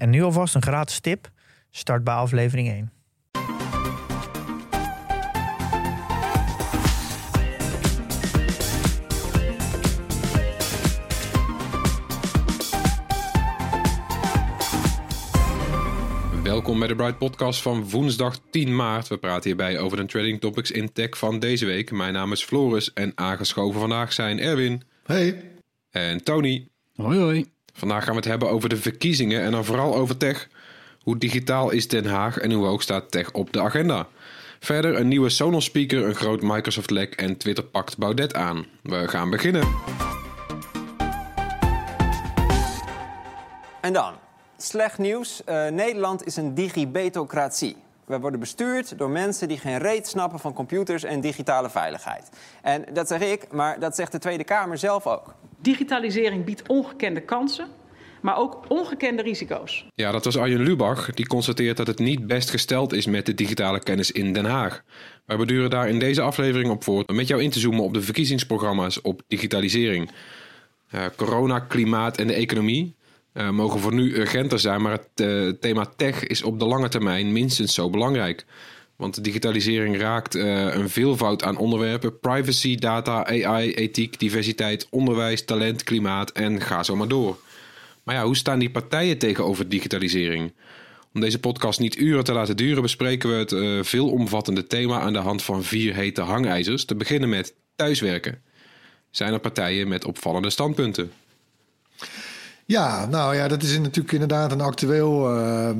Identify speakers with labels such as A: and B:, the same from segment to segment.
A: En nu alvast een gratis tip. Start bij aflevering 1.
B: Welkom bij de Bright Podcast van woensdag 10 maart. We praten hierbij over de trading topics in tech van deze week. Mijn naam is Floris en aangeschoven vandaag zijn Erwin
C: Hey.
B: en Tony.
C: Hoi hoi.
B: Vandaag gaan we het hebben over de verkiezingen en dan vooral over tech. Hoe digitaal is Den Haag en hoe hoog staat tech op de agenda? Verder een nieuwe Sonos speaker, een groot Microsoft lek en Twitter pakt Baudet aan. We gaan beginnen.
D: En dan, slecht nieuws. Eh, Nederland is een digibetocratie. We worden bestuurd door mensen die geen reet snappen van computers en digitale veiligheid. En dat zeg ik, maar dat zegt de Tweede Kamer zelf ook.
E: Digitalisering biedt ongekende kansen, maar ook ongekende risico's.
B: Ja, dat was Arjen Lubach. Die constateert dat het niet best gesteld is met de digitale kennis in Den Haag. Wij beduren daar in deze aflevering op voort om met jou in te zoomen op de verkiezingsprogramma's op digitalisering. Eh, corona, klimaat en de economie eh, mogen voor nu urgenter zijn, maar het eh, thema tech is op de lange termijn minstens zo belangrijk. Want de digitalisering raakt eh, een veelvoud aan onderwerpen: privacy, data, AI, ethiek, diversiteit, onderwijs, talent, klimaat en ga zo maar door. Maar ja, hoe staan die partijen tegenover digitalisering? Om deze podcast niet uren te laten duren, bespreken we het veelomvattende thema aan de hand van vier hete hangijzers. Te beginnen met thuiswerken. Zijn er partijen met opvallende standpunten?
C: Ja, nou ja, dat is natuurlijk inderdaad een actueel eh, eh,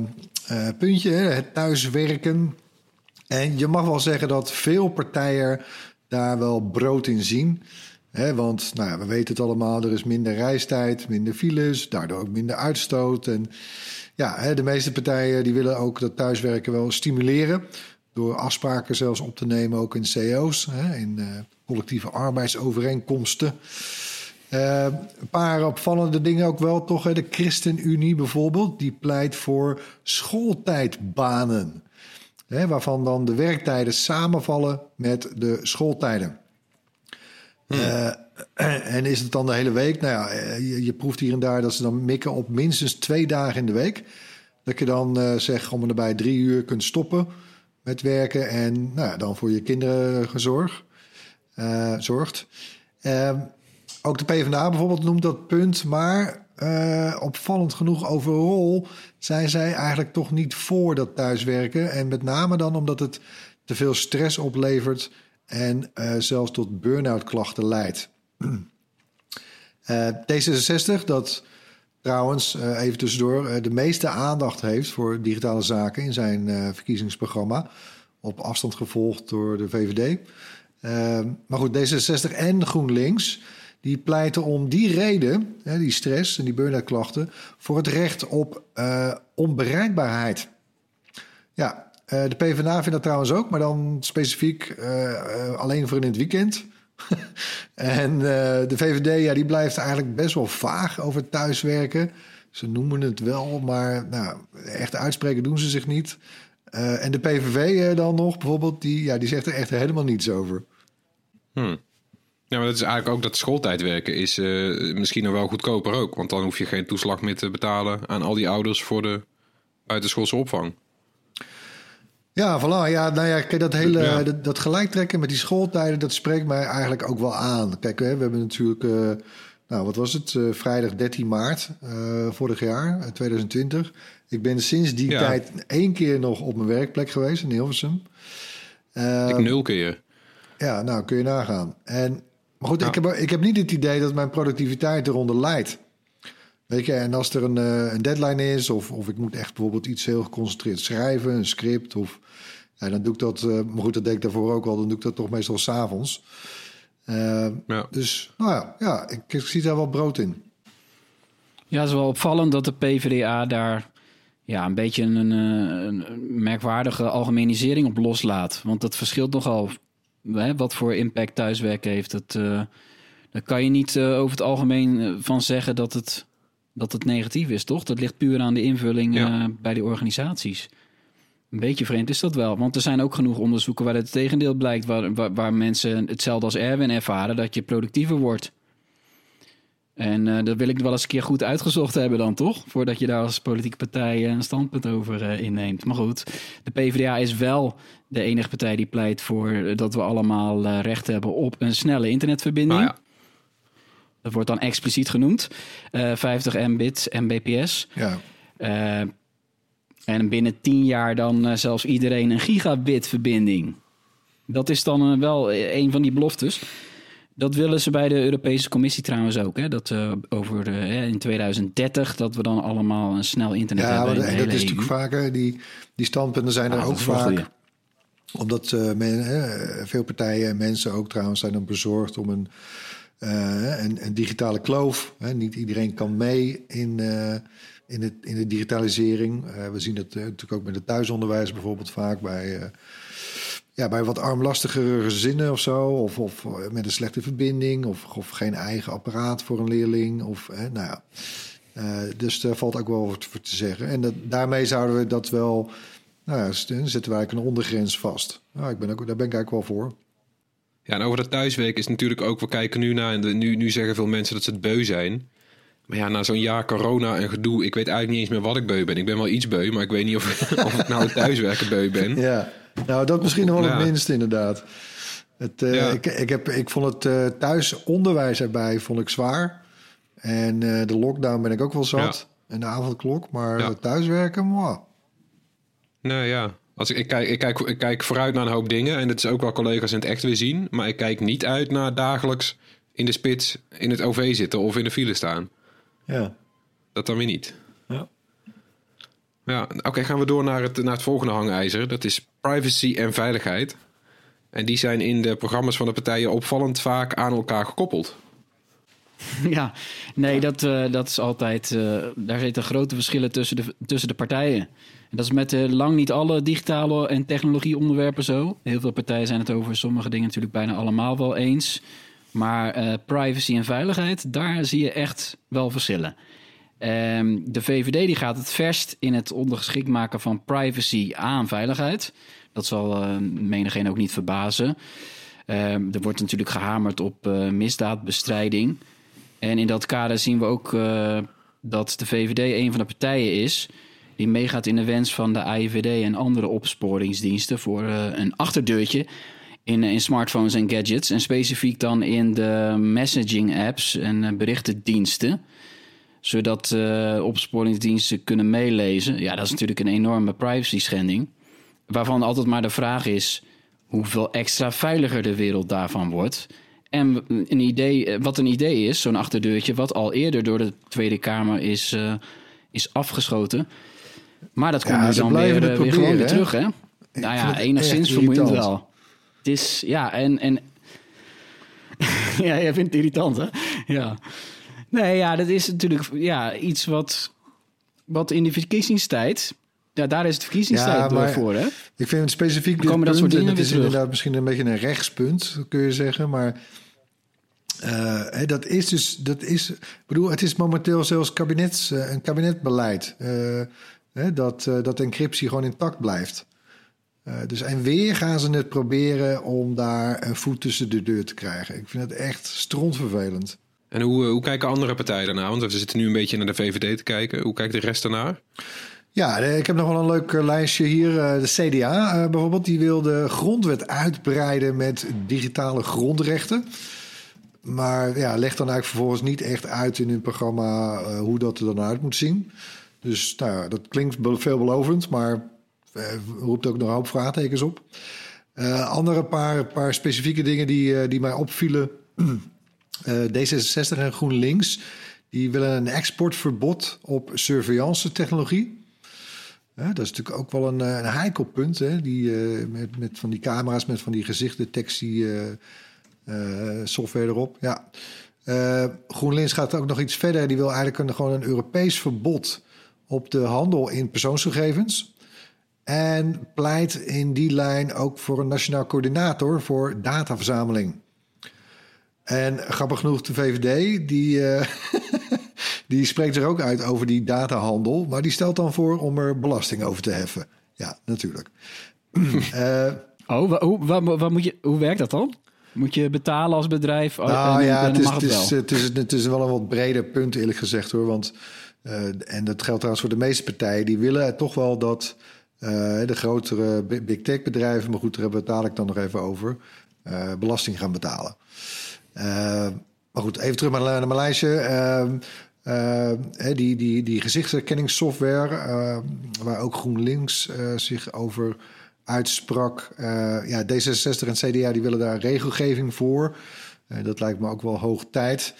C: puntje, hè, het thuiswerken. En je mag wel zeggen dat veel partijen daar wel brood in zien. Hè, want nou ja, we weten het allemaal, er is minder reistijd, minder files, daardoor ook minder uitstoot. En ja, hè, de meeste partijen die willen ook dat thuiswerken wel stimuleren. Door afspraken zelfs op te nemen, ook in CO's, hè, in eh, collectieve arbeidsovereenkomsten. Uh, een paar opvallende dingen ook wel, toch? De ChristenUnie bijvoorbeeld, die pleit voor schooltijdbanen. Hè, waarvan dan de werktijden samenvallen met de schooltijden. Uh, en is het dan de hele week? Nou ja, je, je, proeft hier en daar dat ze dan mikken op minstens twee dagen in de week. Dat je dan uh, zeg om en nabij drie uur kunt stoppen met werken en nou ja, dan voor je kinderen gezorg, uh, zorgt. Ook de PvdA bijvoorbeeld noemt dat punt, maar uh, opvallend genoeg overal zijn zij eigenlijk toch niet voor dat thuiswerken. En met name dan omdat het te veel stress oplevert en uh, zelfs tot burn-out klachten leidt. Uh, D66, dat trouwens, even tussendoor, de meeste aandacht heeft voor digitale zaken in zijn verkiezingsprogramma, op afstand gevolgd door de VVD. maar goed, D66 en GroenLinks die pleiten om die reden, hè, die stress en die burn-out klachten, voor het recht op uh, onbereikbaarheid. Ja, uh, de PvdA vindt dat trouwens ook, maar dan specifiek uh, alleen voor in het weekend. en de VVD, ja, die blijft eigenlijk best wel vaag over thuiswerken. Ze noemen het wel, maar nou, echt uitspreken doen ze zich niet. en de PVV dan nog bijvoorbeeld, die, ja, die zegt er echt helemaal niets over.
B: Hmm. Ja, maar dat is eigenlijk ook dat schooltijdwerken is uh, misschien nog wel goedkoper ook. Want dan hoef je geen toeslag meer te betalen aan al die ouders voor de buitenschoolse opvang.
C: Ja, voilà. Ja, nou ja, kijk, dat hele ja. dat, dat gelijktrekken met die schooltijden, dat spreekt mij eigenlijk ook wel aan. Kijk, hè, we hebben natuurlijk, uh, nou, wat was het? Uh, vrijdag 13 maart vorig jaar, 2020. Ik ben sinds die ja. tijd één keer nog op mijn werkplek geweest in Hilversum.
B: Ik nul keer.
C: Ja, nou kun je nagaan. En maar goed, ja. ik, heb, ik heb niet het idee dat mijn productiviteit eronder leidt. Weet je, en als er een, uh, een deadline is, of, of ik moet echt bijvoorbeeld iets heel geconcentreerd schrijven, een script, of ja, dan doe ik dat, uh, maar goed, dat deed ik daarvoor ook al, dan doe ik dat toch meestal s'avonds. Uh, ja. Dus nou ja, ja ik, ik, zie daar wel brood in.
F: Ja, het is wel opvallend dat de PvdA daar ja, een beetje een, eh, een, een merkwaardige algemenisering op loslaat. Want dat verschilt nogal hè, wat voor impact thuiswerken heeft. Dat, eh, daar kan je niet eh, over het algemeen eh, van zeggen dat het, dat het negatief is, toch? Dat ligt puur aan de invulling
B: Ja.
F: bij die organisaties. Een beetje vreemd is dat wel. Want er zijn ook genoeg onderzoeken waar het tegendeel blijkt. Waar, waar, waar mensen hetzelfde als Erwin ervaren, dat je productiever wordt. En eh, dat wil ik wel eens een keer goed uitgezocht hebben dan, toch? Voordat je daar als politieke partij eh, een standpunt over eh, inneemt. Maar goed, de PvdA is wel de enige partij die pleit voor dat we allemaal eh, recht hebben op een snelle internetverbinding.
B: Nou ja,
F: Dat wordt dan expliciet genoemd. Eh 50 mbit, mbps.
C: Ja.
F: Eh, en binnen 10 jaar dan zelfs iedereen een gigabit verbinding. Dat is dan wel een van die beloftes. Dat willen ze bij de Europese Commissie trouwens ook. Hè? Dat eh, over eh, in 2030 dat we dan allemaal een snel internet
C: Ja,
F: hebben. in de
C: dat is natuurlijk
F: EU.
C: vaker. Die, die standpunten zijn er
F: Ah, dat
C: ook vaak.
F: goeie.
C: Omdat eh, men, veel partijen en mensen ook trouwens zijn dan bezorgd om een, eh, een, een digitale kloof. Hè. Niet iedereen kan mee in, in, het, in de digitalisering. We zien eh, natuurlijk ook met het thuisonderwijs bijvoorbeeld vaak bij, ja, bij wat armlastigere gezinnen of zo. Of, of eh, met een slechte verbinding of, of geen eigen apparaat voor een leerling. Of, eh, nou ja. Eh, dus daar valt ook wel wat voor te zeggen. En dat, daarmee zouden we dat wel... Nou ja, zetten we eigenlijk een ondergrens vast. Nou, ik ben ook, daar ben ik eigenlijk wel voor.
B: Ja, en over dat thuiswerk is natuurlijk ook, we kijken nu naar, en nu, nu zeggen veel mensen dat ze het beu zijn. Maar ja, na zo'n jaar corona en gedoe, ik weet eigenlijk niet eens meer wat ik beu ben. Ik ben wel iets beu, maar ik weet niet of, of ik nou thuiswerken beu ben.
C: Ja, nou dat misschien nog wel
B: Ja.
C: het minste inderdaad. Het, eh,
B: Ja.
C: ik, ik, heb, ik vond het eh, thuisonderwijs erbij vond ik zwaar. En eh, de lockdown ben ik ook wel zat. En de avondklok. Maar thuiswerken, mwah.
B: Nou ja, als ik, ik, kijk, ik, kijk, ik kijk vooruit naar een hoop dingen. En dat is ook wel collega's in het echt weer zien. Maar ik kijk niet uit naar dagelijks in de spits in het OV zitten of in de file staan.
C: Ja.
B: Dat dan weer niet.
C: Ja.
B: Oké, gaan we door naar het, naar het volgende hangijzer. Dat is privacy en veiligheid. En die zijn in de programma's van de partijen opvallend vaak aan elkaar gekoppeld.
F: Ja, nee, dat, eh, dat is altijd. eh, daar zitten grote verschillen tussen de, tussen de partijen. En dat is met eh, lang niet alle digitale en technologieonderwerpen zo. Heel veel partijen zijn het over sommige dingen natuurlijk bijna allemaal wel eens. Maar privacy en veiligheid, daar zie je echt wel verschillen. Ehm, de VVD die gaat het verst in het ondergeschikt maken van privacy aan veiligheid. Dat zal eh menigeen ook niet verbazen. Ehm, er wordt natuurlijk gehamerd op eh, misdaadbestrijding. En in dat kader zien we ook eh, dat de VVD een van de partijen is die meegaat in de wens van de AIVD en andere opsporingsdiensten voor eh, een achterdeurtje in, smartphones en gadgets. En specifiek dan in de messaging apps en berichtendiensten. Zodat eh, opsporingsdiensten kunnen meelezen. Ja, dat is natuurlijk een enorme privacy schending. Waarvan altijd maar de vraag is hoeveel extra veiliger de wereld daarvan wordt. En een idee, wat een idee is, zo'n achterdeurtje, wat al eerder door de Tweede Kamer is, eh, is afgeschoten. Maar dat komt
C: Ja,
F: nu dan weer, eh, weer gewoon weer terug, hè? Nou ja, enigszins vermoeiend wel. Het is, ja, en... en ja, jij vindt het irritant, hè? Ja. Nee, ja, dat is natuurlijk ja, iets wat, wat in de verkiezingstijd... Ja, daar is het verkiezingstijd
C: Ja,
F: voor, hè?
C: Ik vind het specifiek dit
F: dat soort dingen
C: het is
F: terug.
C: inderdaad misschien een beetje een rechtspunt, kun je zeggen. Maar eh, dat is dus, dat is, bedoel, het is momenteel zelfs kabinets, eh, een kabinetbeleid. eh, dat, dat encryptie gewoon intact blijft. Dus en weer gaan ze het proberen om daar een voet tussen de deur te krijgen. Ik vind het echt strontvervelend.
B: En hoe, eh, hoe kijken andere partijen daarnaar? Want we zitten nu een beetje naar de VVD te kijken. Hoe kijkt de rest daarnaar?
C: Ja, ik heb nog wel een leuk eh, lijstje hier. Eh, De CDA bijvoorbeeld, die wil de grondwet uitbreiden met digitale grondrechten. Maar ja, legt dan eigenlijk vervolgens niet echt uit in hun programma hoe dat er dan uit moet zien. Dus nou, dat klinkt be- veelbelovend, maar roept ook nog een hoop vraagtekens op. Andere paar, paar specifieke dingen die, die mij opvielen. Eh, D66 en GroenLinks die willen een exportverbod op surveillance technologie. Hè, dat is natuurlijk ook wel een, eh, een heikel punt. Hè? Die, eh, met, met van die camera's, met van die gezichtdetectie eh, eh, software erop. Ja. Eh, GroenLinks gaat ook nog iets verder. Die wil eigenlijk een, gewoon een Europees verbod op de handel in persoonsgegevens. En pleit in die lijn ook voor een nationaal coördinator voor dataverzameling. En grappig genoeg, de VVD, die, eh, die spreekt er ook uit over die datahandel. Maar die stelt dan voor om er belasting over te heffen. Ja, natuurlijk. Eh,
F: Oh, wa- hoe, wa- wa- wat moet je, hoe werkt dat dan? Moet je betalen als bedrijf? Oh,
C: Nou
F: en-
C: ja,
F: en
C: het is, het, is,
F: wel.
C: het, is, het is wel een wat breder punt, eerlijk gezegd hoor. Want, eh, en dat geldt trouwens voor de meeste partijen, die willen toch wel dat de grotere bi- big tech bedrijven, maar goed, daar hebben we het dadelijk dan nog even over, belasting gaan betalen. Eh, maar goed, even terug naar, naar mijn lijstje. Ehm, eh, die, die, die gezichtsherkenningssoftware, eh, waar ook GroenLinks eh, zich over uitsprak. Ja, D66 en CDA die willen daar regelgeving voor. Dat lijkt me ook wel hoog tijd.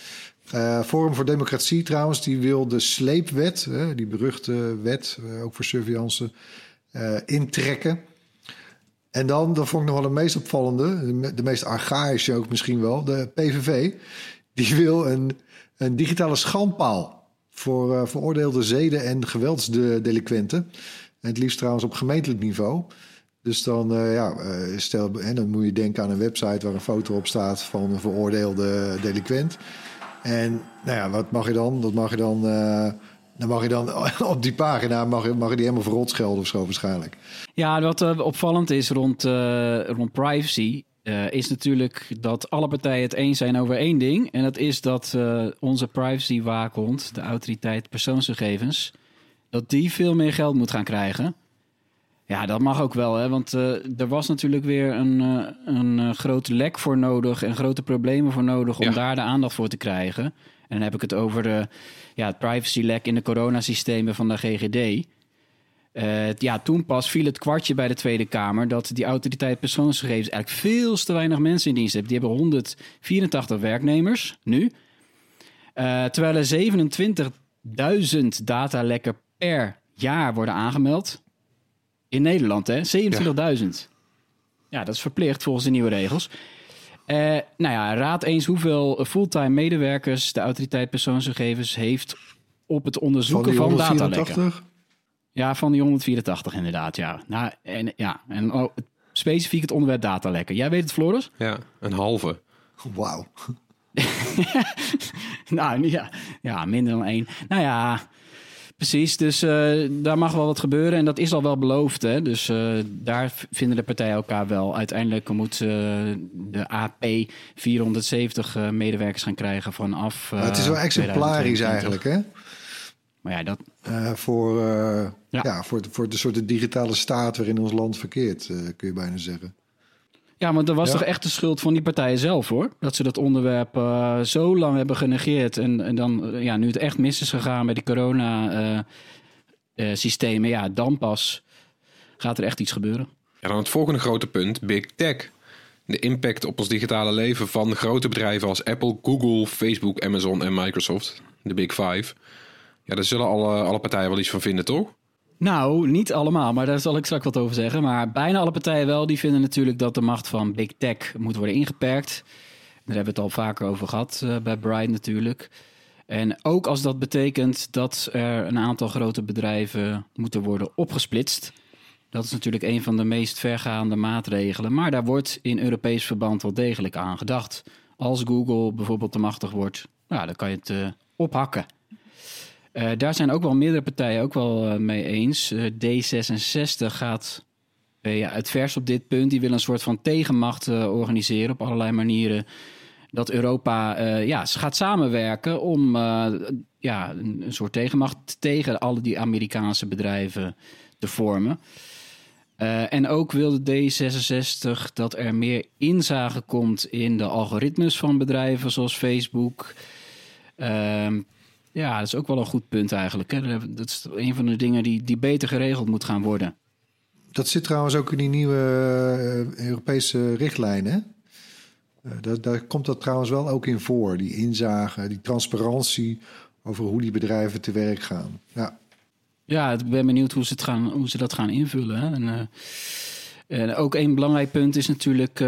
C: Forum voor Democratie trouwens, die wil de sleepwet, die beruchte wet, ook voor surveillance, intrekken. En dan, dat vond ik nog wel de meest opvallende, de, me- de meest archaïsche ook misschien wel, de PVV. Die wil een, een digitale schandpaal voor eh, veroordeelde zeden- en geweldsdelinquenten. En het liefst trouwens op gemeentelijk niveau. Dus dan, eh, ja, eh, stel, dan moet je denken aan een website waar een foto op staat van een veroordeelde delinquent. En nou ja, wat mag je dan? Dat mag je dan, dan mag je dan op die pagina mag je, mag je die helemaal verrot schelden of zo waarschijnlijk.
F: Ja, wat eh, opvallend is rond, eh, rond privacy... eh, is natuurlijk dat alle partijen het eens zijn over één ding. En dat is dat eh, onze privacywaakhond, de autoriteit persoonsgegevens... dat die veel meer geld moet gaan krijgen. Ja, dat mag ook wel, hè? want eh, er was natuurlijk weer een, een eh, groot lek voor nodig... en grote problemen voor nodig om
B: Ja.
F: daar de aandacht voor te krijgen. En dan heb ik het over de, ja, het privacylek in de coronasystemen van de GGD... Eh, ja, toen pas viel het kwartje bij de Tweede Kamer dat die autoriteit persoonsgegevens eigenlijk veel te weinig mensen in dienst heeft. Die hebben 184 werknemers nu. Eh, terwijl er 27.000 datalekken per jaar worden aangemeld. In Nederland, hè? 27.000. Ja, dat is verplicht volgens de nieuwe regels. Eh, nou ja, raad eens hoeveel fulltime medewerkers de autoriteit persoonsgegevens heeft op het
C: Van
F: onderzoeken
C: die
F: van, datalekken.
C: 184.
F: Ja, van die 184 inderdaad, ja. Nou, en, ja, en oh, specifiek het onderwerp datalekken. Jij weet het, Floris?
B: Ja, een halve.
C: Wauw.
F: nou, ja, ja, minder dan één. Nou ja, precies. Dus eh, daar mag wel wat gebeuren. En dat is al wel beloofd. Hè? Dus eh, daar vinden de partijen elkaar wel. Uiteindelijk moet eh, de AP 470 eh, medewerkers gaan krijgen vanaf.
C: Het is wel exemplarisch
F: 2022.
C: eigenlijk, hè?
F: Maar ja, dat,
C: voor,
F: Ja.
C: ja. voor, voor de soort digitale staat waarin ons land verkeert, kun je bijna zeggen.
F: Ja, want dat was
C: Ja.
F: toch echt de schuld van die partijen zelf hoor. Dat ze dat onderwerp eh, zo lang hebben genegeerd. En, en dan, eh, ja, nu het echt mis is gegaan met die corona-systemen, ja, dan pas gaat er echt iets gebeuren.
B: Ja, dan het volgende grote punt, Big Tech. De impact op ons digitale leven van grote bedrijven als Apple, Google, Facebook, Amazon en Microsoft. De Big Five. Ja, daar zullen alle, alle partijen wel iets van vinden, toch?
F: Nou, niet allemaal, maar daar zal ik straks wat over zeggen. Maar bijna alle partijen wel, die vinden natuurlijk dat de macht van Big Tech moet worden ingeperkt. Daar hebben we het al vaker over gehad eh, bij Bright natuurlijk. En ook als dat betekent dat er een aantal grote bedrijven moeten worden opgesplitst. Dat is natuurlijk een van de meest vergaande maatregelen. Maar daar wordt in Europees verband wel degelijk aan gedacht. Als Google bijvoorbeeld te machtig wordt, nou, dan kan je het eh, ophakken. Eh, daar zijn ook wel meerdere partijen ook wel eh, mee eens. Eh, D66 gaat ja, het vers op dit punt. Die wil een soort van tegenmacht organiseren op allerlei manieren. Dat Europa eh, ja, gaat samenwerken om ja, een, soort tegenmacht tegen alle die Amerikaanse bedrijven te vormen. En ook wil de D66 dat er meer inzage komt in de algoritmes van bedrijven zoals Facebook. Ja, dat is ook wel een goed punt eigenlijk. Hè. Dat is een van de dingen die, die beter geregeld moet gaan worden.
C: Dat zit trouwens ook in die nieuwe eh, Europese richtlijnen. hè? Eh, daar, daar komt dat trouwens wel ook in voor. Die inzage, die transparantie over hoe die bedrijven te werk gaan. Ja,
F: Ja, ik ben benieuwd hoe ze, het gaan, hoe ze dat gaan invullen. Hè. En, eh, en ook een belangrijk punt is natuurlijk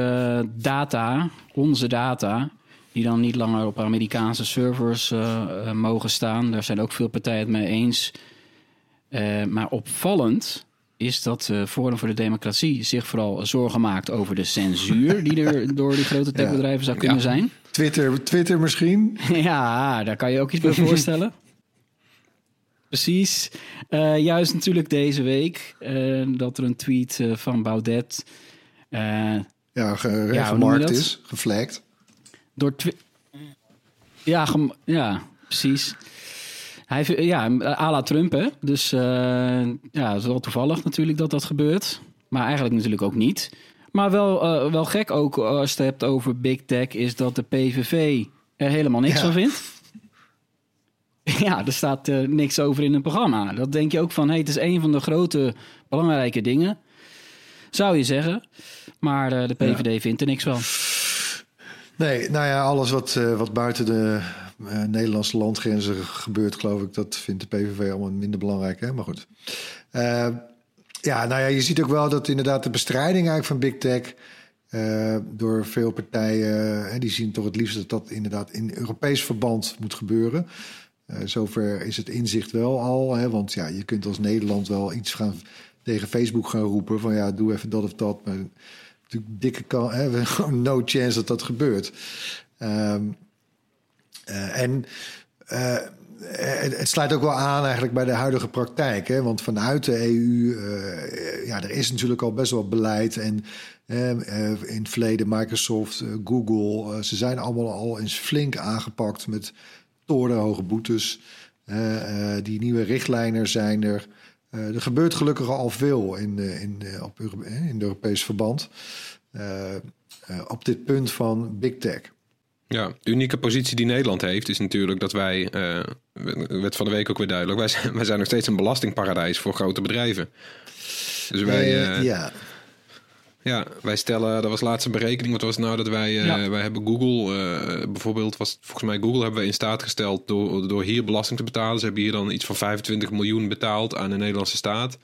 F: data, onze data, die dan niet langer op Amerikaanse servers eh, eh, mogen staan. Daar zijn ook veel partijen het mee eens. Eh, maar opvallend is dat eh Forum voor de Democratie zich vooral zorgen maakt over de censuur die er door die grote techbedrijven zou kunnen zijn.
C: Twitter, Twitter misschien.
F: Ja, daar kan je ook iets bij voorstellen. Precies. Juist natuurlijk deze week dat er een tweet van Baudet
C: Ja, ge-
F: hoe noem je
C: gemarkt
F: dat?
C: is, geflagd.
F: Door ja, ja, precies. Hij, ja, à la Trump, hè. Dus eh, ja, het is wel toevallig natuurlijk dat dat gebeurt. Maar eigenlijk natuurlijk ook niet. Maar wel, eh, wel gek ook als je het hebt over Big Tech... is dat de PVV er helemaal niks
C: Ja.
F: van vindt. Ja, er staat eh, niks over in een programma. Dat denk je ook van, hey, het is een van de grote belangrijke dingen. Zou je zeggen. Maar de PVV vindt er niks van.
C: Nee, nou ja, alles wat, eh, wat buiten de eh, Nederlandse landgrenzen gebeurt, geloof ik, dat vindt de PVV allemaal minder belangrijk. Hè? Maar goed. Eh, ja, nou ja, je ziet ook wel dat inderdaad de bestrijding eigenlijk van Big Tech door veel partijen, die zien toch het liefst dat dat inderdaad in Europees verband moet gebeuren. Zover is het inzicht wel al, hè, want ja, je kunt als Nederland wel iets gaan tegen Facebook gaan roepen van ja, doe even dat of dat, maar natuurlijk dikke kan, hè, gewoon no chance dat dat gebeurt. Ehm, eh, en eh, het, het sluit ook wel aan eigenlijk bij de huidige praktijk. Hè? Want vanuit de EU, eh, ja, er is natuurlijk al best wel beleid. En eh, eh, in het verleden Microsoft, eh, Google, eh, ze zijn allemaal al eens flink aangepakt met torenhoge boetes. Eh, eh, die nieuwe richtlijnen zijn er. Eh, er gebeurt gelukkig al veel in, eh, in, eh, op in het Europees verband. Op dit punt van big tech.
B: Ja, de unieke positie die Nederland heeft is natuurlijk dat wij, eh werd van de week ook weer duidelijk, wij zijn, wij zijn nog steeds een belastingparadijs voor grote bedrijven. Dus wij,
C: ja.
B: Ja, wij stellen, dat was laatst een berekening, wat was nou dat wij, eh, wij hebben Google, eh, bijvoorbeeld, was, volgens mij Google hebben we in staat gesteld door, door hier belasting te betalen. Ze hebben hier dan iets van 25 miljoen betaald aan de Nederlandse staat.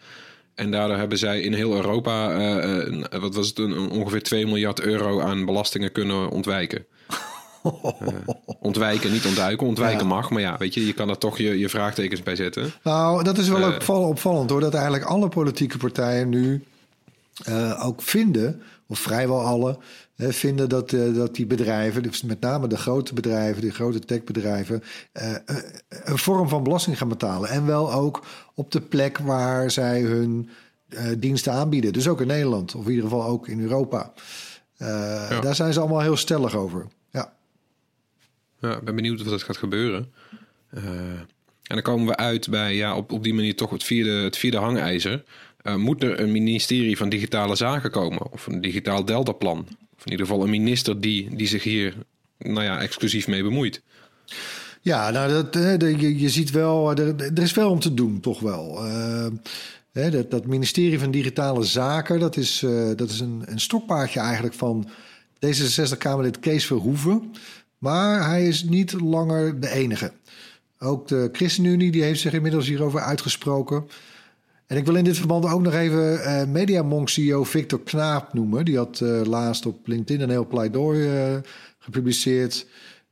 B: En daardoor hebben zij in heel Europa, eh, wat was het, een, ongeveer 2 miljard euro aan belastingen kunnen ontwijken. Ontwijken, niet ontduiken. Ontwijken
C: Ja.
B: mag, maar ja, weet je, je kan er toch je, je vraagtekens bij zetten.
C: Nou, dat is wel
B: Eh.
C: ook opvall- opvallend hoor. Dat eigenlijk alle politieke partijen nu eh, ook vinden, of vrijwel alle, hè, vinden dat, eh, dat die bedrijven, dus met name de grote bedrijven, die grote techbedrijven, eh, een vorm van belasting gaan betalen. En wel ook op de plek waar zij hun diensten aanbieden. Dus ook in Nederland, of in ieder geval ook in Europa. Daar zijn ze allemaal heel stellig over. Ja.
B: Ja, ik ben benieuwd of dat gaat gebeuren. En dan komen we uit bij ja, op, op die manier toch het vierde, het vierde hangijzer. Eh, moet er een ministerie van Digitale Zaken komen? Of een digitaal Deltaplan? Of in ieder geval een minister die, die zich hier nou ja, exclusief mee bemoeit.
C: Ja, nou, dat, eh, je, je ziet wel, er, er is veel om te doen, toch wel. Eh, dat, dat ministerie van Digitale Zaken, dat is, eh, dat is een, een stokpaardje eigenlijk van D66-Kamerlid Kees Verhoeven. Maar hij is niet langer de enige. Ook de ChristenUnie die heeft zich inmiddels hierover uitgesproken. En ik wil in dit verband ook nog even eh MediaMonk-CEO Victor Knaap noemen. Die had eh, laatst op LinkedIn een heel pleidooi eh, gepubliceerd.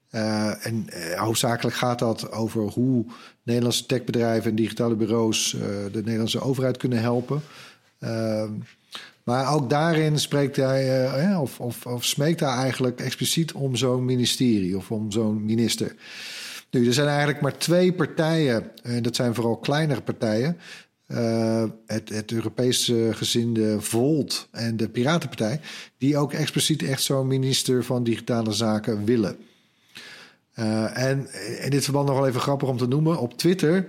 C: En hoofdzakelijk gaat dat over hoe Nederlandse techbedrijven en digitale bureaus de Nederlandse overheid kunnen helpen. Ehm, maar ook daarin spreekt hij, of, of, of smeekt hij eigenlijk expliciet om zo'n ministerie of om zo'n minister. Nu, er zijn eigenlijk maar twee partijen, en dat zijn vooral kleinere partijen. Eh, het, het Europees gezinde Volt en de Piratenpartij, die ook expliciet echt zo'n minister van Digitale Zaken willen. Eh, en in dit verband nog wel even grappig om te noemen. Op Twitter,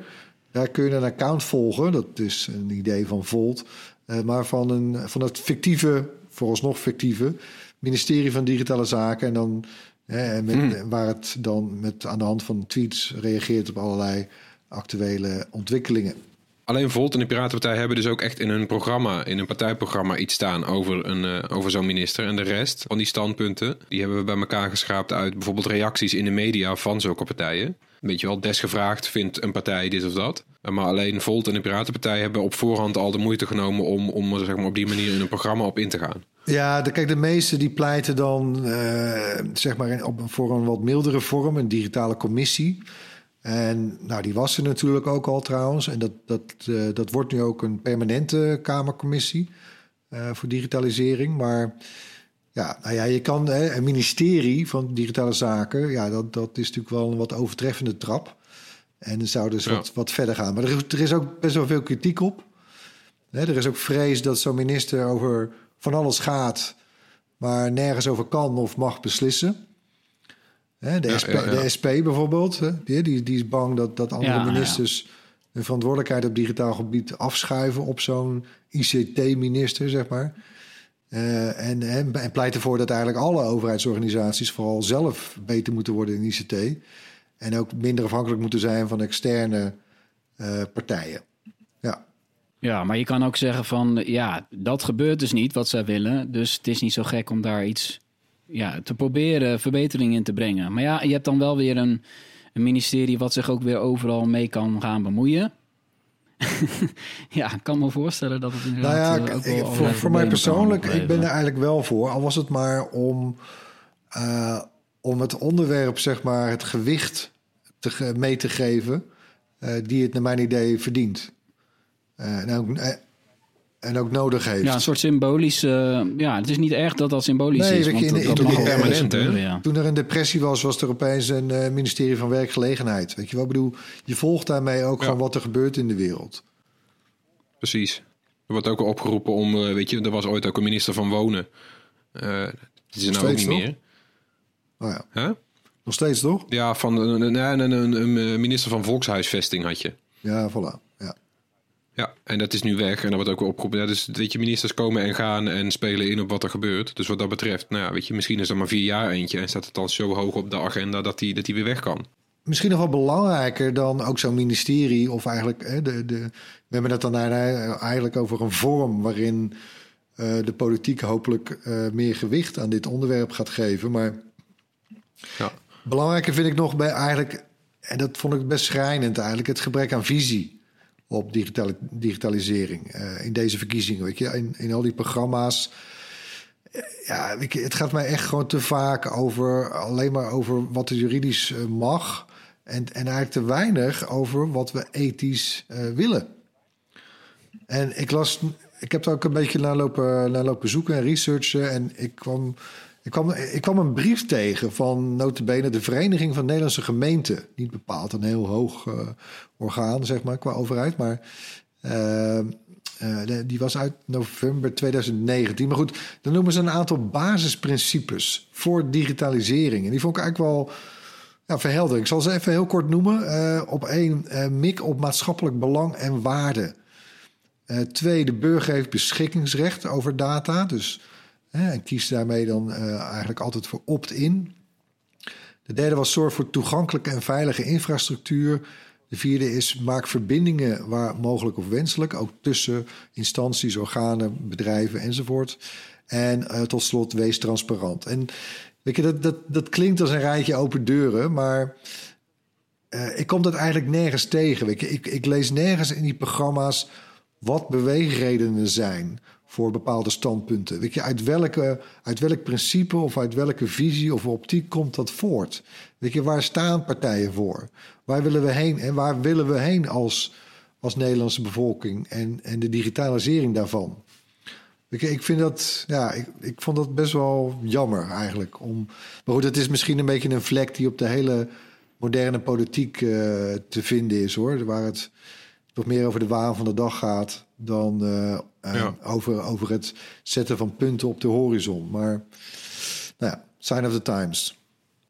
C: daar kun je een account volgen. Dat is een idee van Volt. eh, maar van, een, van het fictieve, vooralsnog fictieve, ministerie van Digitale Zaken. En dan, hè, met, waar het dan met, aan de hand van tweets reageert op allerlei actuele ontwikkelingen.
B: Alleen Volt en de Piratenpartij hebben dus ook echt in hun programma, in hun partijprogramma, iets staan over, een, eh, over zo'n minister. En de rest van die standpunten, die hebben we bij elkaar geschraapt uit bijvoorbeeld reacties in de media van zulke partijen. Weet je wel, desgevraagd vindt een partij dit of dat. Maar alleen Volt en de Piratenpartij hebben op voorhand al de moeite genomen om, om zeg maar, op die manier in een programma op in te gaan.
C: Ja, de, kijk, de meeste die pleiten dan eh, zeg maar voor een wat mildere vorm, een digitale commissie. En nou, die was er natuurlijk ook al trouwens. En dat, dat, eh, dat wordt nu ook een permanente Kamercommissie eh, voor digitalisering. Maar ja, nou ja, je kan hè, een ministerie van digitale zaken, ja, dat, dat is natuurlijk wel een wat overtreffende trap. En zou dus
B: Ja.
C: wat, wat verder gaan. Maar er is, er is ook best wel veel kritiek op. Hè, er is ook vrees dat zo'n minister over van alles gaat, maar nergens over kan of mag beslissen. Hè, de,
B: Ja,
C: SP,
B: ja, ja.
C: de SP bijvoorbeeld, hè, die, die, die is bang dat, dat andere
F: Ja, ja.
C: ministers hun verantwoordelijkheid op digitaal gebied afschuiven op zo'n ICT-minister, zeg maar. Eh, en, en, en pleit ervoor dat eigenlijk alle overheidsorganisaties vooral zelf beter moeten worden in ICT. En ook minder afhankelijk moeten zijn van externe eh, partijen. Ja.
F: Ja, maar je kan ook zeggen van ja, dat gebeurt dus niet wat zij willen. Dus het is niet zo gek om daar iets ja, te proberen verbetering in te brengen. Maar ja, je hebt dan wel weer een, een ministerie wat zich ook weer overal mee kan gaan bemoeien. ja, ik kan me voorstellen dat het
C: Nou
F: inderdaad
C: ja,
F: eh,
C: ik- voor, voor mij persoonlijk, ik ben er eigenlijk wel voor. Al was het maar om, eh, om het onderwerp, zeg maar, het gewicht te, mee te geven... eh, die het naar mijn idee verdient. En, ook, eh, en ook nodig heeft.
F: Ja, een soort symbolisch. eh, ja, het is niet erg dat dat symbolisch
C: Nee,
F: is. want
C: in de-
F: dat,
C: in
F: dat
B: permanent, hè?
F: ja.
C: Toen er een depressie was, was er opeens een eh, ministerie van Werkgelegenheid. Weet je wat ik bedoel? Je volgt daarmee ook
B: Ja.
C: van wat er gebeurt in de wereld.
B: Precies. Er wordt ook opgeroepen om, eh, weet je, er was ooit ook een minister van Wonen. Eh die is er nou ook niet
C: toch?
B: meer.
C: Nou ja,
B: Hè?
C: nog steeds toch?
B: Ja, van een, een, een, een, een minister van Volkshuisvesting had je.
C: Ja, voilà. Ja.
B: Ja, en dat is nu weg en dat wordt ook weer opgeroepen. Ja, dus weet je, ministers komen en gaan en spelen in op wat er gebeurt. Dus wat dat betreft, nou ja, weet je, misschien is er maar vier jaar eentje en staat het dan zo hoog op de agenda dat die, dat die weer weg kan.
C: Misschien nog wel belangrijker dan ook zo'n ministerie, of eigenlijk, hè, de, de, we hebben het dan eigenlijk over een vorm waarin eh, de politiek hopelijk eh, meer gewicht aan dit onderwerp gaat geven. Maar
B: Ja.
C: belangrijker vind ik nog bij eigenlijk, en dat vond ik best schrijnend eigenlijk, het gebrek aan visie op digitalisering eh, in deze verkiezingen. Weet je, in, in al die programma's. Eh, Ja, je, het gaat mij echt gewoon te vaak over alleen maar over wat er juridisch eh, mag. En, en eigenlijk te weinig over wat we ethisch willen. En ik las, ik heb er ook een beetje naar lopen, naar lopen zoeken en researchen. En ik kwam, ik, kwam, ik kwam een brief tegen van notabene de Vereniging van Nederlandse Gemeenten. Niet bepaald een heel hoog eh, orgaan, zeg maar, qua overheid. Maar eh, eh, die was uit november 2019. Maar goed, dan noemen ze een aantal basisprincipes voor digitalisering. En die vond ik eigenlijk wel ja, verheldering. Ik zal ze even heel kort noemen. Op één, mik op maatschappelijk belang en waarde. Twee, de burger heeft beschikkingsrecht over data. Dus en kies daarmee dan eh, eigenlijk altijd voor opt-in. De derde was zorg voor toegankelijke en veilige infrastructuur. De vierde is maak verbindingen waar mogelijk of wenselijk, ook tussen instanties, organen, bedrijven enzovoort. En eh, tot slot wees transparant. En weet je, dat, dat, dat klinkt als een rijtje open deuren, maar eh, ik kom dat eigenlijk nergens tegen. Weet je. Ik, ik lees nergens in die programma's wat beweegredenen zijn voor bepaalde standpunten. Weet je, uit, welke, uit welk principe of uit welke visie of optiek komt dat voort? Weet je, waar staan partijen voor? Waar willen we heen en waar willen we heen als, als Nederlandse bevolking en, en de digitalisering daarvan? Ik vind dat, ja, ik, ik vond dat best wel jammer eigenlijk. Om, maar goed, het is misschien een beetje een vlek die op de hele moderne politiek eh, te vinden is hoor. Waar het toch meer over de waan van de dag gaat dan eh, eh,
B: Ja.
C: over, over het zetten van punten op de horizon. Maar nou ja, sign of the times.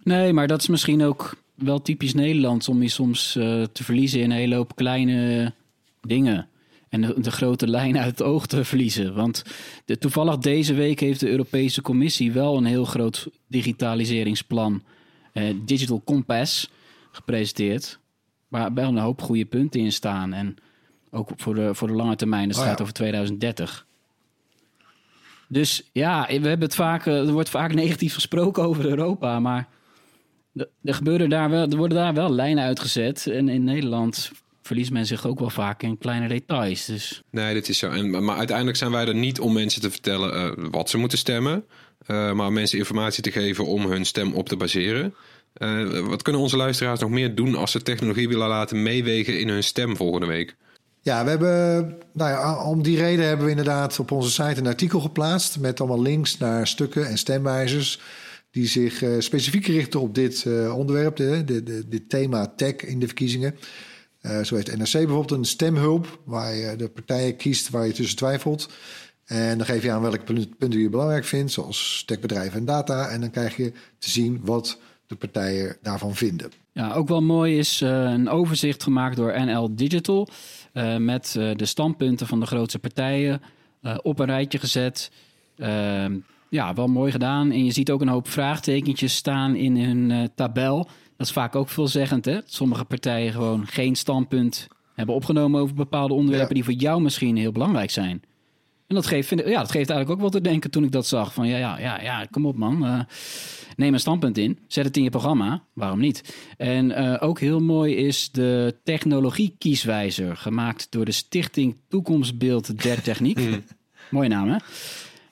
F: Nee, maar dat is misschien ook wel typisch Nederlands om je soms eh, te verliezen in een hele hoop kleine dingen. En de, de grote lijn uit het oog te verliezen. Want de, toevallig deze week heeft de Europese Commissie wel een heel groot digitaliseringsplan, eh, Digital Compass, gepresenteerd. Waar wel een hoop goede punten in staan. En ook voor de, voor de lange termijn, dat
C: Oh
F: gaat over 2030. Dus ja, we hebben het vaak, eh, er wordt vaak negatief gesproken over Europa, maar er, gebeuren daar wel, er worden daar wel lijnen uitgezet. En in Nederland verliest men zich ook wel vaak in kleine details. Dus
B: Nee, dit is zo. En, maar uiteindelijk zijn wij er niet om mensen te vertellen eh, wat ze moeten stemmen. eh, maar om mensen informatie te geven om hun stem op te baseren. Wat kunnen onze luisteraars nog meer doen als ze technologie willen laten meewegen in hun stem volgende week?
C: Ja, we hebben, nou ja, om die reden hebben we inderdaad op onze site een artikel geplaatst met allemaal links naar stukken en stemwijzers die zich eh, specifiek richten op dit eh, onderwerp, de, de, de- dit thema tech in de verkiezingen. Eh, zo heeft NRC bijvoorbeeld een stemhulp waar je de partijen kiest waar je tussen twijfelt. En dan geef je aan welke punt- punten je belangrijk vindt, zoals techbedrijven en data. En dan krijg je te zien wat de partijen daarvan vinden.
F: Ja, ook wel mooi is eh, een overzicht gemaakt door NL Digital. eh, met eh, de standpunten van de grootste partijen op een rijtje gezet. Ehm, ja, wel mooi gedaan. En je ziet ook een hoop vraagtekentjes staan in hun tabel. Dat is vaak ook veelzeggend, hè? Sommige partijen gewoon geen standpunt hebben opgenomen over bepaalde onderwerpen
C: Ja.
F: die voor jou misschien heel belangrijk zijn. En dat geeft, vind ik- ja, dat geeft eigenlijk ook wel te denken toen ik dat zag. Van ja, ja, ja, ja kom op man. Eh, neem een standpunt in. Zet het in je programma. Waarom niet? En eh, ook heel mooi is de technologie-kieswijzer. Gemaakt door de Stichting Toekomstbeeld der Techniek. Mooie naam, hè?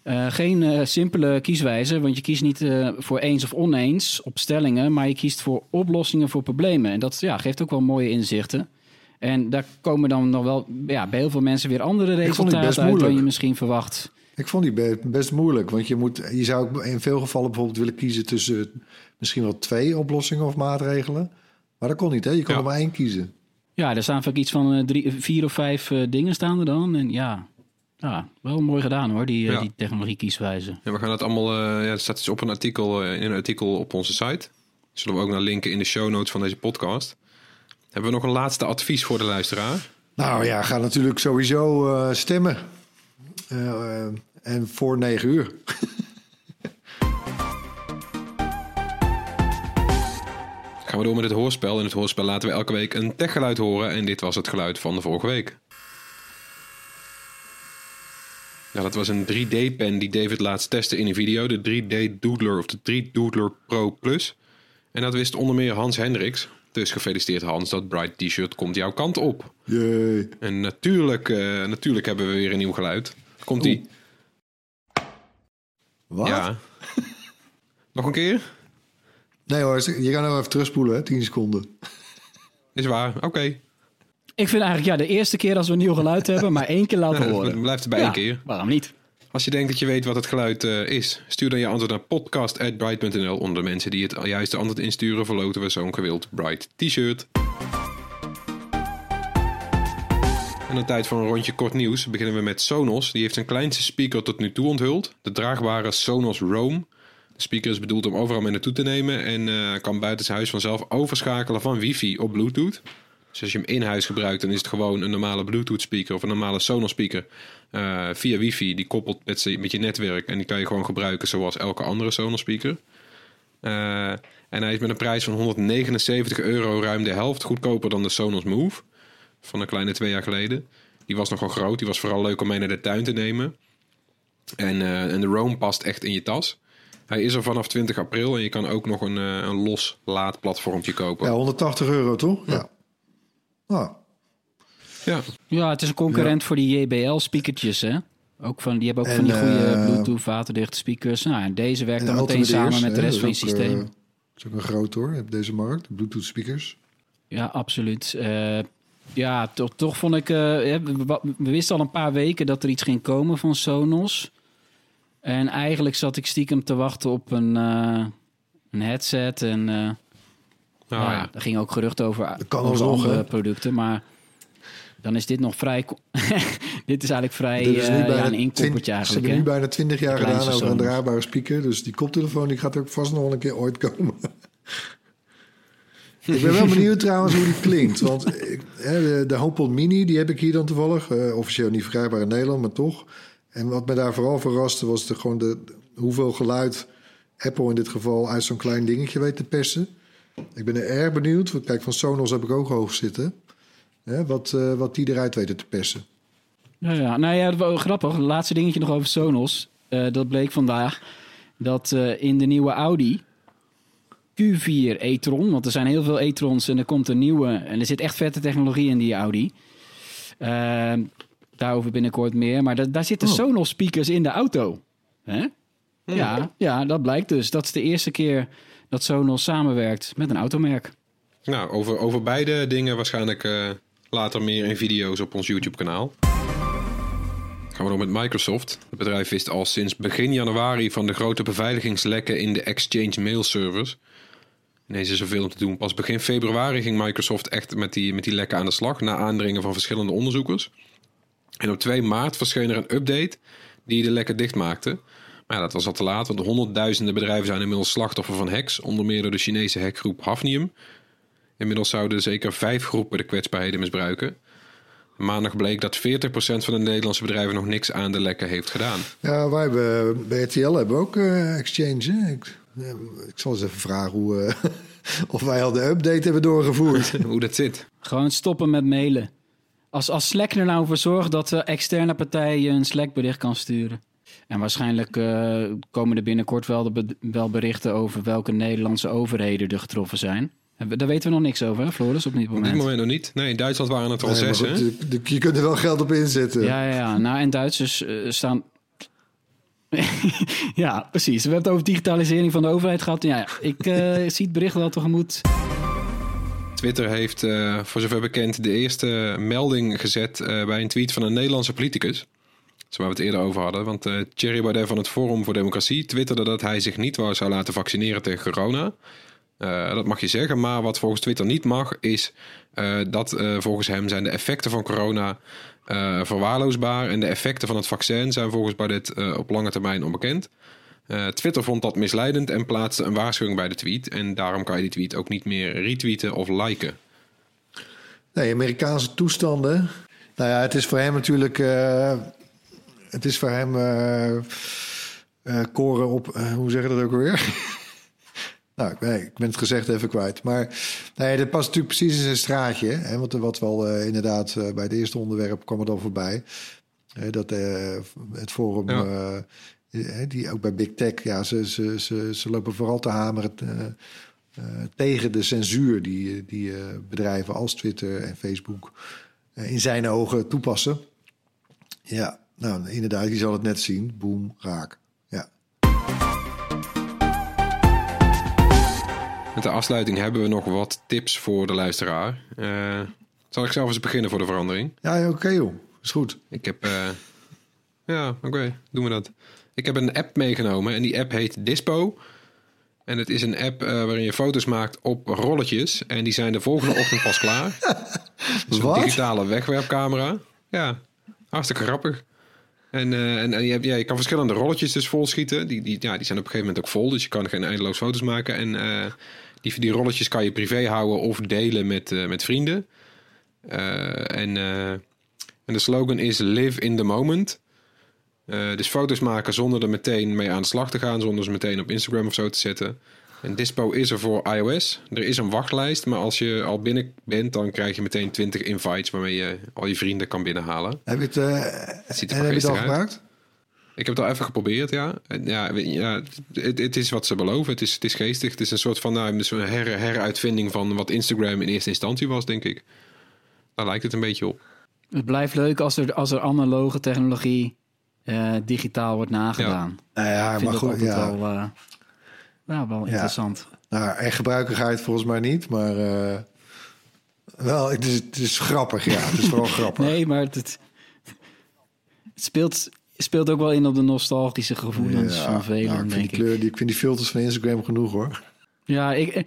F: Eh, geen simpele kieswijzer, want je kiest niet voor eens of oneens op stellingen, maar je kiest voor oplossingen voor problemen. En dat ja, geeft ook wel mooie inzichten. En daar komen dan nog wel ja, bij heel veel mensen weer andere resultaten uit dan je misschien verwacht.
C: Ik vond die be- best moeilijk, want je, moet, je zou ook in veel gevallen bijvoorbeeld willen kiezen tussen misschien wel twee oplossingen of maatregelen. Maar dat kon niet, hè? Je kon
B: Ja.
C: er maar één kiezen.
F: Ja, er staan vaak iets van eh, drie, vier of vijf eh, dingen staan er dan. En ja, ja wel mooi gedaan hoor, die, eh,
B: Ja.
F: die technologie kieswijze.
B: En we gaan dat allemaal, eh, ja, het staat dus op een artikel, in een artikel op onze site. Zullen we ook naar linken in de show notes van deze podcast. Hebben we nog een laatste advies voor de luisteraar?
C: Nou ja, ga natuurlijk sowieso eh, stemmen. Eh, en voor negen uur.
B: Gaan we door met het hoorspel. In het hoorspel laten we elke week een techgeluid horen. En dit was het geluid van de vorige week. Ja, dat was een 3D-pen die David laatst testte in een video. De 3D Doodler of de 3D Doodler Pro Plus. En dat wist onder meer Hans Hendricks. Dus gefeliciteerd Hans, dat Bright T-shirt komt jouw kant op.
C: Jee.
B: En natuurlijk, eh, natuurlijk hebben we weer een nieuw geluid. Komt-ie.
C: Wat?
B: Ja. Nog een keer?
C: Nee hoor, je kan nou even terugspoelen, hè? 10 seconden.
B: Is waar. Oké.
F: Ik vind eigenlijk ja, de eerste keer als we een nieuw geluid hebben, maar één keer laten horen.
B: blijft erbij
F: Ja,
B: één keer.
F: Waarom niet?
B: Als je denkt dat je weet wat het geluid eh, is, stuur dan je antwoord naar podcast.bright.nl. Onder de mensen die het juiste antwoord insturen, verloten we zo'n gewild Bright t-shirt. En de tijd voor een rondje kort nieuws beginnen we met Sonos. Die heeft zijn kleinste speaker tot nu toe onthuld. De draagbare Sonos Roam. De speaker is bedoeld om overal mee naartoe te nemen en eh, kan buiten zijn huis vanzelf overschakelen van wifi op bluetooth. Dus als je hem in huis gebruikt, dan is het gewoon een normale Bluetooth speaker of een normale Sonos speaker eh, via wifi. Die koppelt met, met je netwerk en die kan je gewoon gebruiken zoals elke andere Sonos speaker. Eh, en hij is met een prijs van 179 euro ruim de helft goedkoper dan de Sonos Move van een kleine twee jaar geleden. Die was nogal groot, die was vooral leuk om mee naar de tuin te nemen. En, eh, en de Roam past echt in je tas. Hij is er vanaf 20 april en je kan ook nog een, eh, een los laadplatformpje kopen.
C: Ja, 180 euro toch? Ja. Nou,
B: Ja,
F: Ja, het is een concurrent voor die JBL-speakertjes, hè? Ook van, die hebben ook
C: En,
F: van die goede
C: eh,
F: Bluetooth waterdichte speakers. Nou, en deze werkt
C: en
F: dan meteen samen met de rest van je systeem.
C: Dat is ook een groot hoor, op deze markt. Bluetooth speakers.
F: Ja, absoluut. Eh, ja, toch, toch vond ik... eh, hè, we, wisten al een paar weken dat er iets ging komen van Sonos. En eigenlijk zat ik stiekem te wachten op een, eh, een headset. En eh
B: nou
F: ja,
B: ja.
F: er ging ook gerucht over,
C: kan
F: over
C: alsnog,
F: andere
C: hè?
F: producten. Maar dan is dit nog vrij... dit is eigenlijk vrij
C: Dit is nu
F: eh,
C: bijna
F: ja, een
C: 20
F: inkoppertje
C: Ze
F: eigenlijk.
C: hebben nu bijna 20 jaar gedaan over een draagbare speaker. Dus die koptelefoon die gaat ook vast nog wel een keer ooit komen. ik ben wel benieuwd trouwens hoe die klinkt. Want ik, hè, de, de HomePod Mini, die heb ik hier dan toevallig. eh, officieel niet verkrijgbaar in Nederland, maar toch. En wat me daar vooral verraste was de, gewoon de, hoeveel geluid Apple in dit geval uit zo'n klein dingetje weet te persen. Ik ben er erg benieuwd. Want Kijk, van Sonos heb ik ook hoog zitten. Hè, wat, eh, wat die eruit weten te persen.
F: Ja, ja. Nou ja, grappig. Laatste dingetje nog over Sonos. Eh, dat bleek vandaag dat eh, in de nieuwe Audi Q4 e-tron. Want er zijn heel veel e-trons en er komt een nieuwe. En er zit echt vette technologie in die Audi. Ehm, daarover binnenkort meer. Maar da- daar zitten
C: Oh.
F: Sonos speakers in de auto. Hè? Ja, ja, dat blijkt dus. Dat is de eerste keer dat Sonos samenwerkt met een automerk.
B: Nou, over, over beide dingen waarschijnlijk eh, later meer in video's op ons YouTube-kanaal. Gaan we door met Microsoft. Het bedrijf wist al sinds begin januari van de grote beveiligingslekken in de Exchange mail servers. Ineens is er veel om te doen. Pas begin februari ging Microsoft echt met die, met die lekken aan de slag, na aandringen van verschillende onderzoekers. En op 2 maart verscheen er een update die de lekken dichtmaakte. Maar ja, dat was al te laat, want honderdduizenden bedrijven zijn inmiddels slachtoffer van hacks, onder meer door de Chinese hackgroep Hafnium. Inmiddels zouden zeker vijf groepen de kwetsbaarheden misbruiken. Maandag bleek dat 40% van de Nederlandse bedrijven nog niks aan de lekken heeft gedaan.
C: Ja, wij hebben, bij RTL hebben we ook eh, Exchange. Hè? Ik, eh, ik zal eens even vragen hoe, eh, of wij al de update hebben doorgevoerd.
B: Hoe dat zit.
F: Gewoon stoppen met mailen. Als, als Slack er nou voor zorgt dat de externe partij je een Slack-bericht kan sturen. En waarschijnlijk eh, komen er binnenkort wel, de be- wel berichten over welke Nederlandse overheden er getroffen zijn. Daar weten we nog niks over, hè, Floris, op dit
B: Op
F: moment.
B: dit moment nog niet. Nee, in Duitsland waren het er al
C: Nee,
B: zes,
C: goed,
B: hè?
C: je kunt er wel geld op inzetten.
F: Ja, ja, ja. Nou, en Duitsers eh, staan... ja, precies. We hebben het over digitalisering van de overheid gehad. Ja, ja. ik eh, zie het bericht wel tegemoet.
B: Twitter heeft, eh, voor zover bekend, de eerste melding gezet eh, bij een tweet van een Nederlandse politicus. Waar we het eerder over hadden. Want eh Thierry Baudet van het Forum voor Democratie twitterde dat hij zich niet wou zou laten vaccineren tegen corona. Eh, dat mag je zeggen, maar wat volgens Twitter niet mag, is eh, dat volgens hem zijn de effecten van corona verwaarloosbaar. En de effecten van het vaccin zijn volgens Baudet op lange termijn onbekend. Twitter vond dat misleidend en plaatste een waarschuwing bij de tweet. En daarom kan je die tweet ook niet meer retweeten of liken.
C: Nee, Amerikaanse toestanden. Nou ja, het is voor hem natuurlijk. Het is voor hem. eh, eh, koren op. eh, hoe zeg je dat ook alweer? nou, ik ben, ik ben het gezegd even kwijt. Maar nee, dat past natuurlijk precies in zijn straatje. Hè? Want wat wel eh, inderdaad bij het eerste onderwerp kwam het al voorbij. Dat het forum.
B: Ja.
C: die ook bij Big Tech. Ja, ze, ze, ze, ze lopen vooral te hameren. tegen de censuur die, die bedrijven als Twitter en Facebook in zijn ogen toepassen. Ja, nou inderdaad, je zal het net zien. Boom, raak. Ja.
B: Met de afsluiting hebben we nog wat tips voor de luisteraar. Eh, zal ik zelf eens beginnen voor de verandering?
C: Ja, oké joh. Is goed.
B: Ik heb. eh, ja, oké, doen we dat. Ik heb een app meegenomen en die app heet Dispo. En het is een app eh, waarin je foto's maakt op rolletjes. En die zijn de volgende ochtend pas klaar. Dus een digitale wegwerpcamera. Ja, hartstikke grappig. En, eh, en, en je, ja, je kan verschillende rolletjes dus volschieten. Die, die, ja, die zijn op een gegeven moment ook vol. Dus je kan geen eindeloos foto's maken. En eh, die, die rolletjes kan je privé houden of delen met, eh, met vrienden. En, en de slogan is Live in the Moment. Dus foto's maken zonder er meteen mee aan de slag te gaan. Zonder ze meteen op Instagram of zo te zetten. En Dispo is er voor iOS. Er is een wachtlijst. Maar als je al binnen bent, dan krijg je meteen 20 invites... waarmee je al je vrienden kan binnenhalen.
C: Heb je het, eh,
B: ziet er
C: en heb je het al
B: uit.
C: gebruikt?
B: Ik heb het al even geprobeerd, ja. En Ja, ja het, het is wat ze beloven. Het is, het is geestig. Het is een soort van nou, een her, heruitvinding van wat Instagram in eerste instantie was, denk ik. Daar lijkt het een beetje op.
F: Het blijft leuk als er, als er analoge technologie eh, digitaal wordt nagedaan.
C: Nou ja,
F: Ik vind
C: maar goed. Ja.
F: wel, eh, ja, wel interessant.
C: Nou, en het volgens mij niet. Maar eh, wel, het is, het is grappig. Ja, het is vooral grappig.
F: Nee, maar het, speelt, speelt ook wel in op de nostalgische gevoelens van velen,
C: nou, ik, vind
F: denk
C: die
F: ik.
C: kleur, die, ik vind die filters van Instagram genoeg hoor.
F: Ja, ik,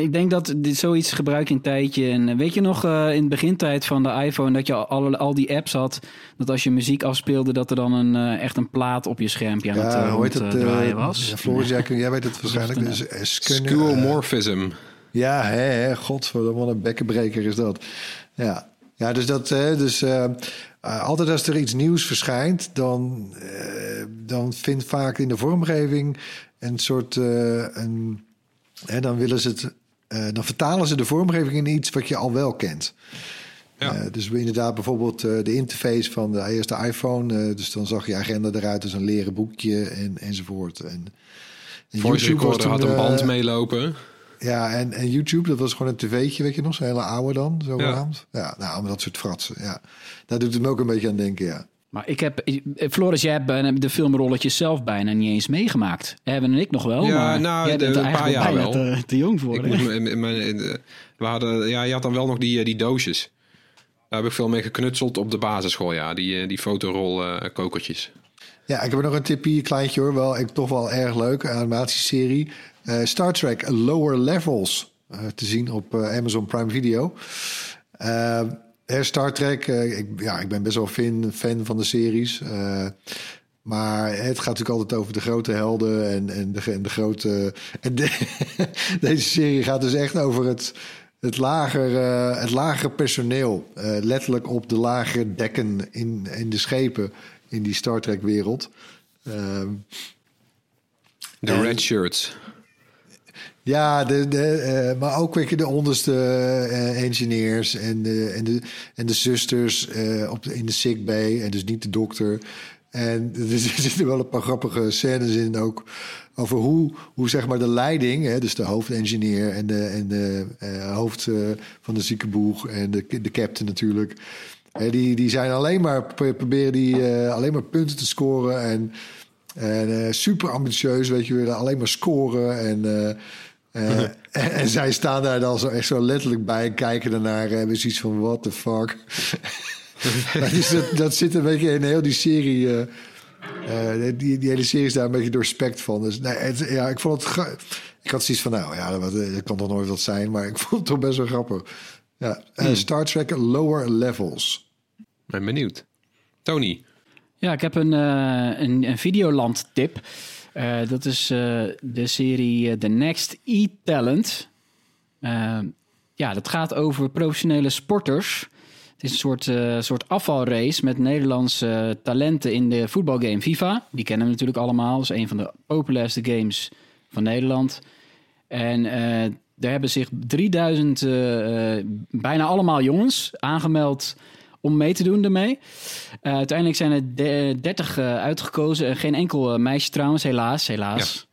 F: ik denk dat dit zoiets gebruik je een tijdje. En eh, weet je nog eh, in de begintijd van de iPhone dat je al, al die apps had, dat als je muziek afspeelde, dat er dan een, eh, echt een plaat op je schermpje aan het
C: Ja,
F: eh,
C: hoe heet het?
F: ronddraaien
C: eh,
F: was?
C: ja, Floris, jij, jij weet het waarschijnlijk.
F: een
C: Dus,
B: Skeuomorphism.
C: Ja, hè, hè, godverdomme, wat een bekkenbreker is dat. Ja, ja dus, dat, hè, dus altijd als er iets nieuws verschijnt... dan, eh, dan vindt vaak in de vormgeving een soort... eh, een, hè, dan willen ze het... eh, dan vertalen ze de vormgeving in iets wat je al wel kent.
B: Ja.
C: Eh, dus inderdaad bijvoorbeeld eh, de interface van de eerste iPhone. dus dan zag je agenda eruit als een leren boekje en, enzovoort. En, en
B: Voice
C: YouTube
B: had een band meelopen.
C: Ja, en, en YouTube, dat was gewoon een tv'tje, weet je nog, zo'n hele oude dan, zogenaamd. Ja. ja, nou, dat soort fratsen, ja. Daar doet het me ook een beetje aan denken, ja.
F: Maar ik heb, eh, Floris, jij hebt eh, de filmrolletjes zelf bijna niet eens meegemaakt. Hebben en ik nog wel.
B: Ja,
F: maar
B: nou,
F: jij
B: de-
F: bent
B: een paar jaar
F: bijna
B: wel.
F: Te, te jong voor.
B: Ik moest, mijn- in de- we hadden, ja, je had dan wel nog die, eh, die doosjes. Daar heb ik veel mee geknutseld op de basisschool, ja. Die, eh, die fotorol eh, kokertjes.
C: Ja, ik heb nog een tipje, kleintje hoor. Wel, ik, toch wel erg leuk, een animatieserie. Eh, Star Trek Lower Levels. eh, te zien op eh, Amazon Prime Video. Star Trek, eh, ik, ja, ik ben best wel fan, fan van de series. Eh, maar het gaat natuurlijk altijd over de grote helden en, en, de, en de grote... En de- deze serie gaat dus echt over het, het, lager, eh, het lagere personeel. Letterlijk op de lagere dekken in, in de schepen in die Star Trek wereld. Ehm,
B: De red shirts.
C: Ja, de, de, eh, maar ook weet je, de onderste eh, engineers en de, en de, en de zusters eh, op in de sick bay. En dus niet de dokter. En er zitten wel een paar grappige scènes in ook. Over hoe, hoe zeg maar de leiding, hè, dus de hoofdengineer en de, en de hoofd van de ziekenboeg en de, de captain natuurlijk. Die, die zijn alleen maar, pro- proberen die alleen maar punten te scoren. En, en eh, super ambitieus, weet je, willen alleen maar scoren. En, eh, eh, en, en zij staan daar dan zo echt zo letterlijk bij en kijken daarnaar. En hebben zoiets van, what the fuck. Dus dat, dat zit een beetje in heel die serie. die, die hele serie is daar een beetje doorspekt van. Dus nee, het, ja, ik vond het. Ik had zoiets van, nou ja, dat, dat kan toch nooit wat zijn. Maar ik vond het toch best wel grappig. Ja, eh, Star Trek Lower Levels.
B: Ben benieuwd. Tony.
F: Ja, ik heb een, eh een, een Videoland tip. Eh, dat is eh, de serie The Next E-Talent. Ja, dat gaat over professionele sporters. Het is een soort, soort afvalrace met Nederlandse talenten in de voetbalgame FIFA. Die kennen we natuurlijk allemaal. Dat is een van de populairste games van Nederland. En daar hebben zich 3000, eh, eh, bijna allemaal jongens, aangemeld om mee te doen ermee. Eh, uiteindelijk zijn er de- 30 eh, uitgekozen. En geen enkel eh, meisje trouwens, helaas. helaas.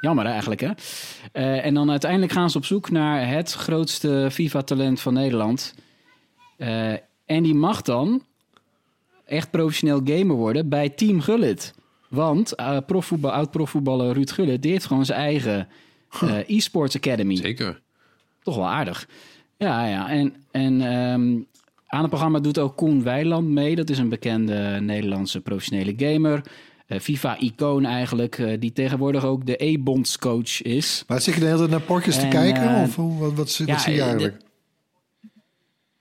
F: Jammer eigenlijk, hè? Eh, en dan uiteindelijk gaan ze op zoek naar het grootste FIFA-talent van Nederland. Eh, en die mag dan echt professioneel gamer worden bij Team Gullit. Want eh profvoetbal, oud-profvoetballer Ruud Gullit... die heeft gewoon zijn eigen eh, e-sports academy
B: Zeker.
F: toch wel aardig. Ja, ja. En, en ehm, aan het programma doet ook Koen Weiland mee. Dat is een bekende Nederlandse professionele gamer. Eh, FIFA-icoon eigenlijk. eh, die tegenwoordig ook de E-bondscoach is.
C: Maar zit je de hele tijd naar potjes te
F: En,
C: kijken?
F: eh,
C: of hoe- wat, wat, zie je eigenlijk?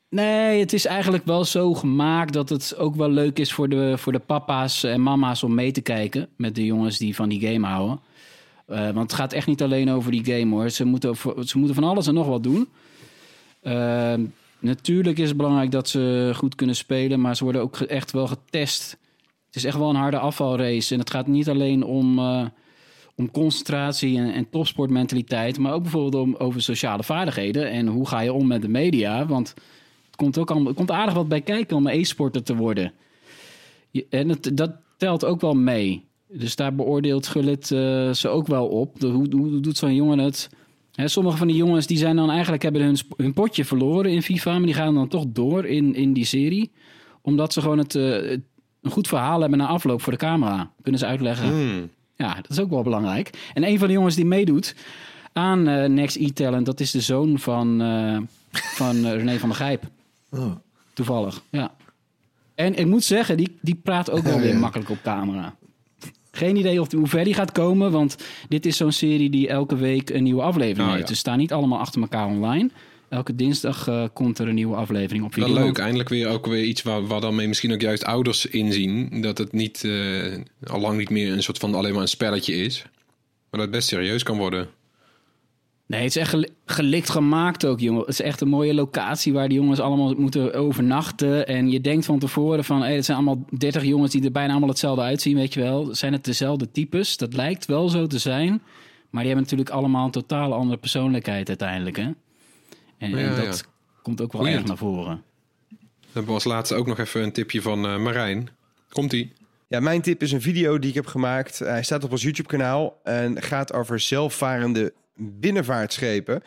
F: Nee, het is eigenlijk wel zo gemaakt dat het ook wel leuk is voor de, voor de papa's en mama's om mee te kijken. Met de jongens die van die game houden. Eh, want het gaat echt niet alleen over die game hoor. Ze moeten, ze moeten van alles en nog wat doen. Eh, natuurlijk is het belangrijk dat ze goed kunnen spelen, maar ze worden ook echt wel getest. Het is echt wel een harde afvalrace. En het gaat niet alleen om, eh, om concentratie en, en topsportmentaliteit, maar ook bijvoorbeeld om, over sociale vaardigheden. En hoe ga je om met de media? Want het komt ook het komt aardig wat bij kijken om e-sporter te worden. En het, dat telt ook wel mee. Dus daar beoordeelt Gullit eh, ze ook wel op. Hoe, hoe doet zo'n jongen het? Sommige van die jongens die zijn dan eigenlijk hebben hun, hun potje verloren in FIFA, maar die gaan dan toch door in, in die serie. Omdat ze gewoon het, eh, een goed verhaal hebben na afloop voor de camera. Kunnen ze uitleggen.
B: Hmm.
F: Ja, dat is ook wel belangrijk. En een van de jongens die meedoet aan eh, Next E-Talent, dat is de zoon van, eh, van René van der Gijp.
C: Oh.
F: Toevallig, ja. En ik moet zeggen, die, die praat ook wel
C: Ja,
F: weer
C: ja.
F: makkelijk op camera. Geen idee of, hoe ver die gaat komen, want dit is zo'n serie die elke week een nieuwe aflevering
B: Oh,
F: heeft.
B: ja.
F: Dus staan niet allemaal achter elkaar online. Elke dinsdag eh, komt er een nieuwe aflevering op
B: Wel
F: video.
B: leuk. Eindelijk weer ook weer iets waar, waar dan mee misschien ook juist ouders inzien. Dat het niet, eh, al lang niet meer een soort van alleen maar een spelletje is. Maar dat het best serieus kan worden.
F: Nee, het is echt gel- gelikt gemaakt ook, jongen. Het is echt een mooie locatie waar die jongens allemaal moeten overnachten. En je denkt van tevoren van, hé, het zijn allemaal 30 jongens die er bijna allemaal hetzelfde uitzien, weet je wel. Zijn het dezelfde types? Dat lijkt wel zo te zijn. Maar die hebben natuurlijk allemaal een totaal andere persoonlijkheid uiteindelijk, hè. En,
B: Ja,
F: en dat
B: ja.
F: komt ook wel erg naar voren.
B: We hebben als laatste ook nog even een tipje van eh, Marijn. Komt-ie?
G: Ja, mijn tip is een video die ik heb gemaakt. Hij staat op ons YouTube-kanaal en gaat over zelfvarende binnenvaartschepen.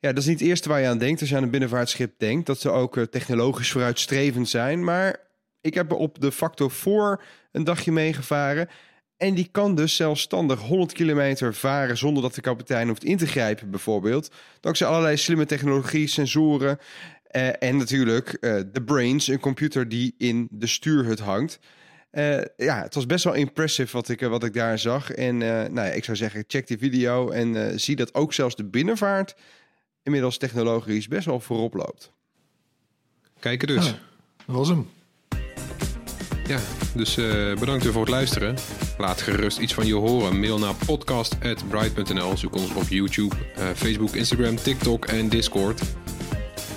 G: Ja, dat is niet het eerste waar je aan denkt als je aan een binnenvaartschip denkt. Dat ze ook eh, technologisch vooruitstrevend zijn. Maar ik heb er op de Factor 4 een dagje meegevaren. En die kan dus zelfstandig 100 kilometer varen zonder dat de kapitein hoeft in te grijpen, bijvoorbeeld. Dankzij allerlei slimme technologie, sensoren eh, en natuurlijk eh, de brains, een computer die in de stuurhut hangt. Eh, ja, het was best wel impressive wat ik, wat ik daar zag. En eh, nou ja, ik zou zeggen, check die video en eh, zie dat ook zelfs de binnenvaart inmiddels technologisch best wel voorop loopt.
B: Kijken dus.
C: Ja. Dat was hem.
B: Ja, dus eh, bedankt weer voor het luisteren. Laat gerust iets van je horen. Mail naar podcast.bright.nl. Zoek ons op YouTube, eh, Facebook, Instagram, TikTok en Discord.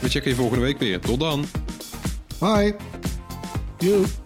B: We checken je volgende week weer. Tot dan.
C: Bye.
A: Joep.